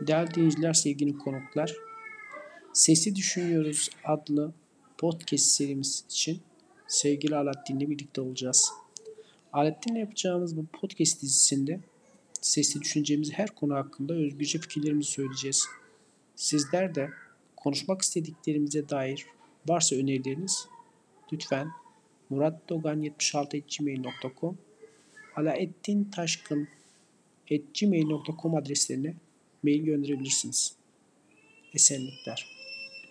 Değerli dinleyiciler, sevgili konuklar, Sesi Düşünüyoruz adlı podcast serimiz için sevgili Alaaddin'le birlikte olacağız. Alaaddin'le yapacağımız bu podcast dizisinde sesli düşüneceğimiz her konu hakkında özgürce fikirlerimizi söyleyeceğiz. Sizler de konuşmak istediklerimize dair varsa önerileriniz lütfen muratdogan76.gmail.com alaeddintaşkın.gmail.com adreslerine mail gönderebilirsiniz. Esenlikler.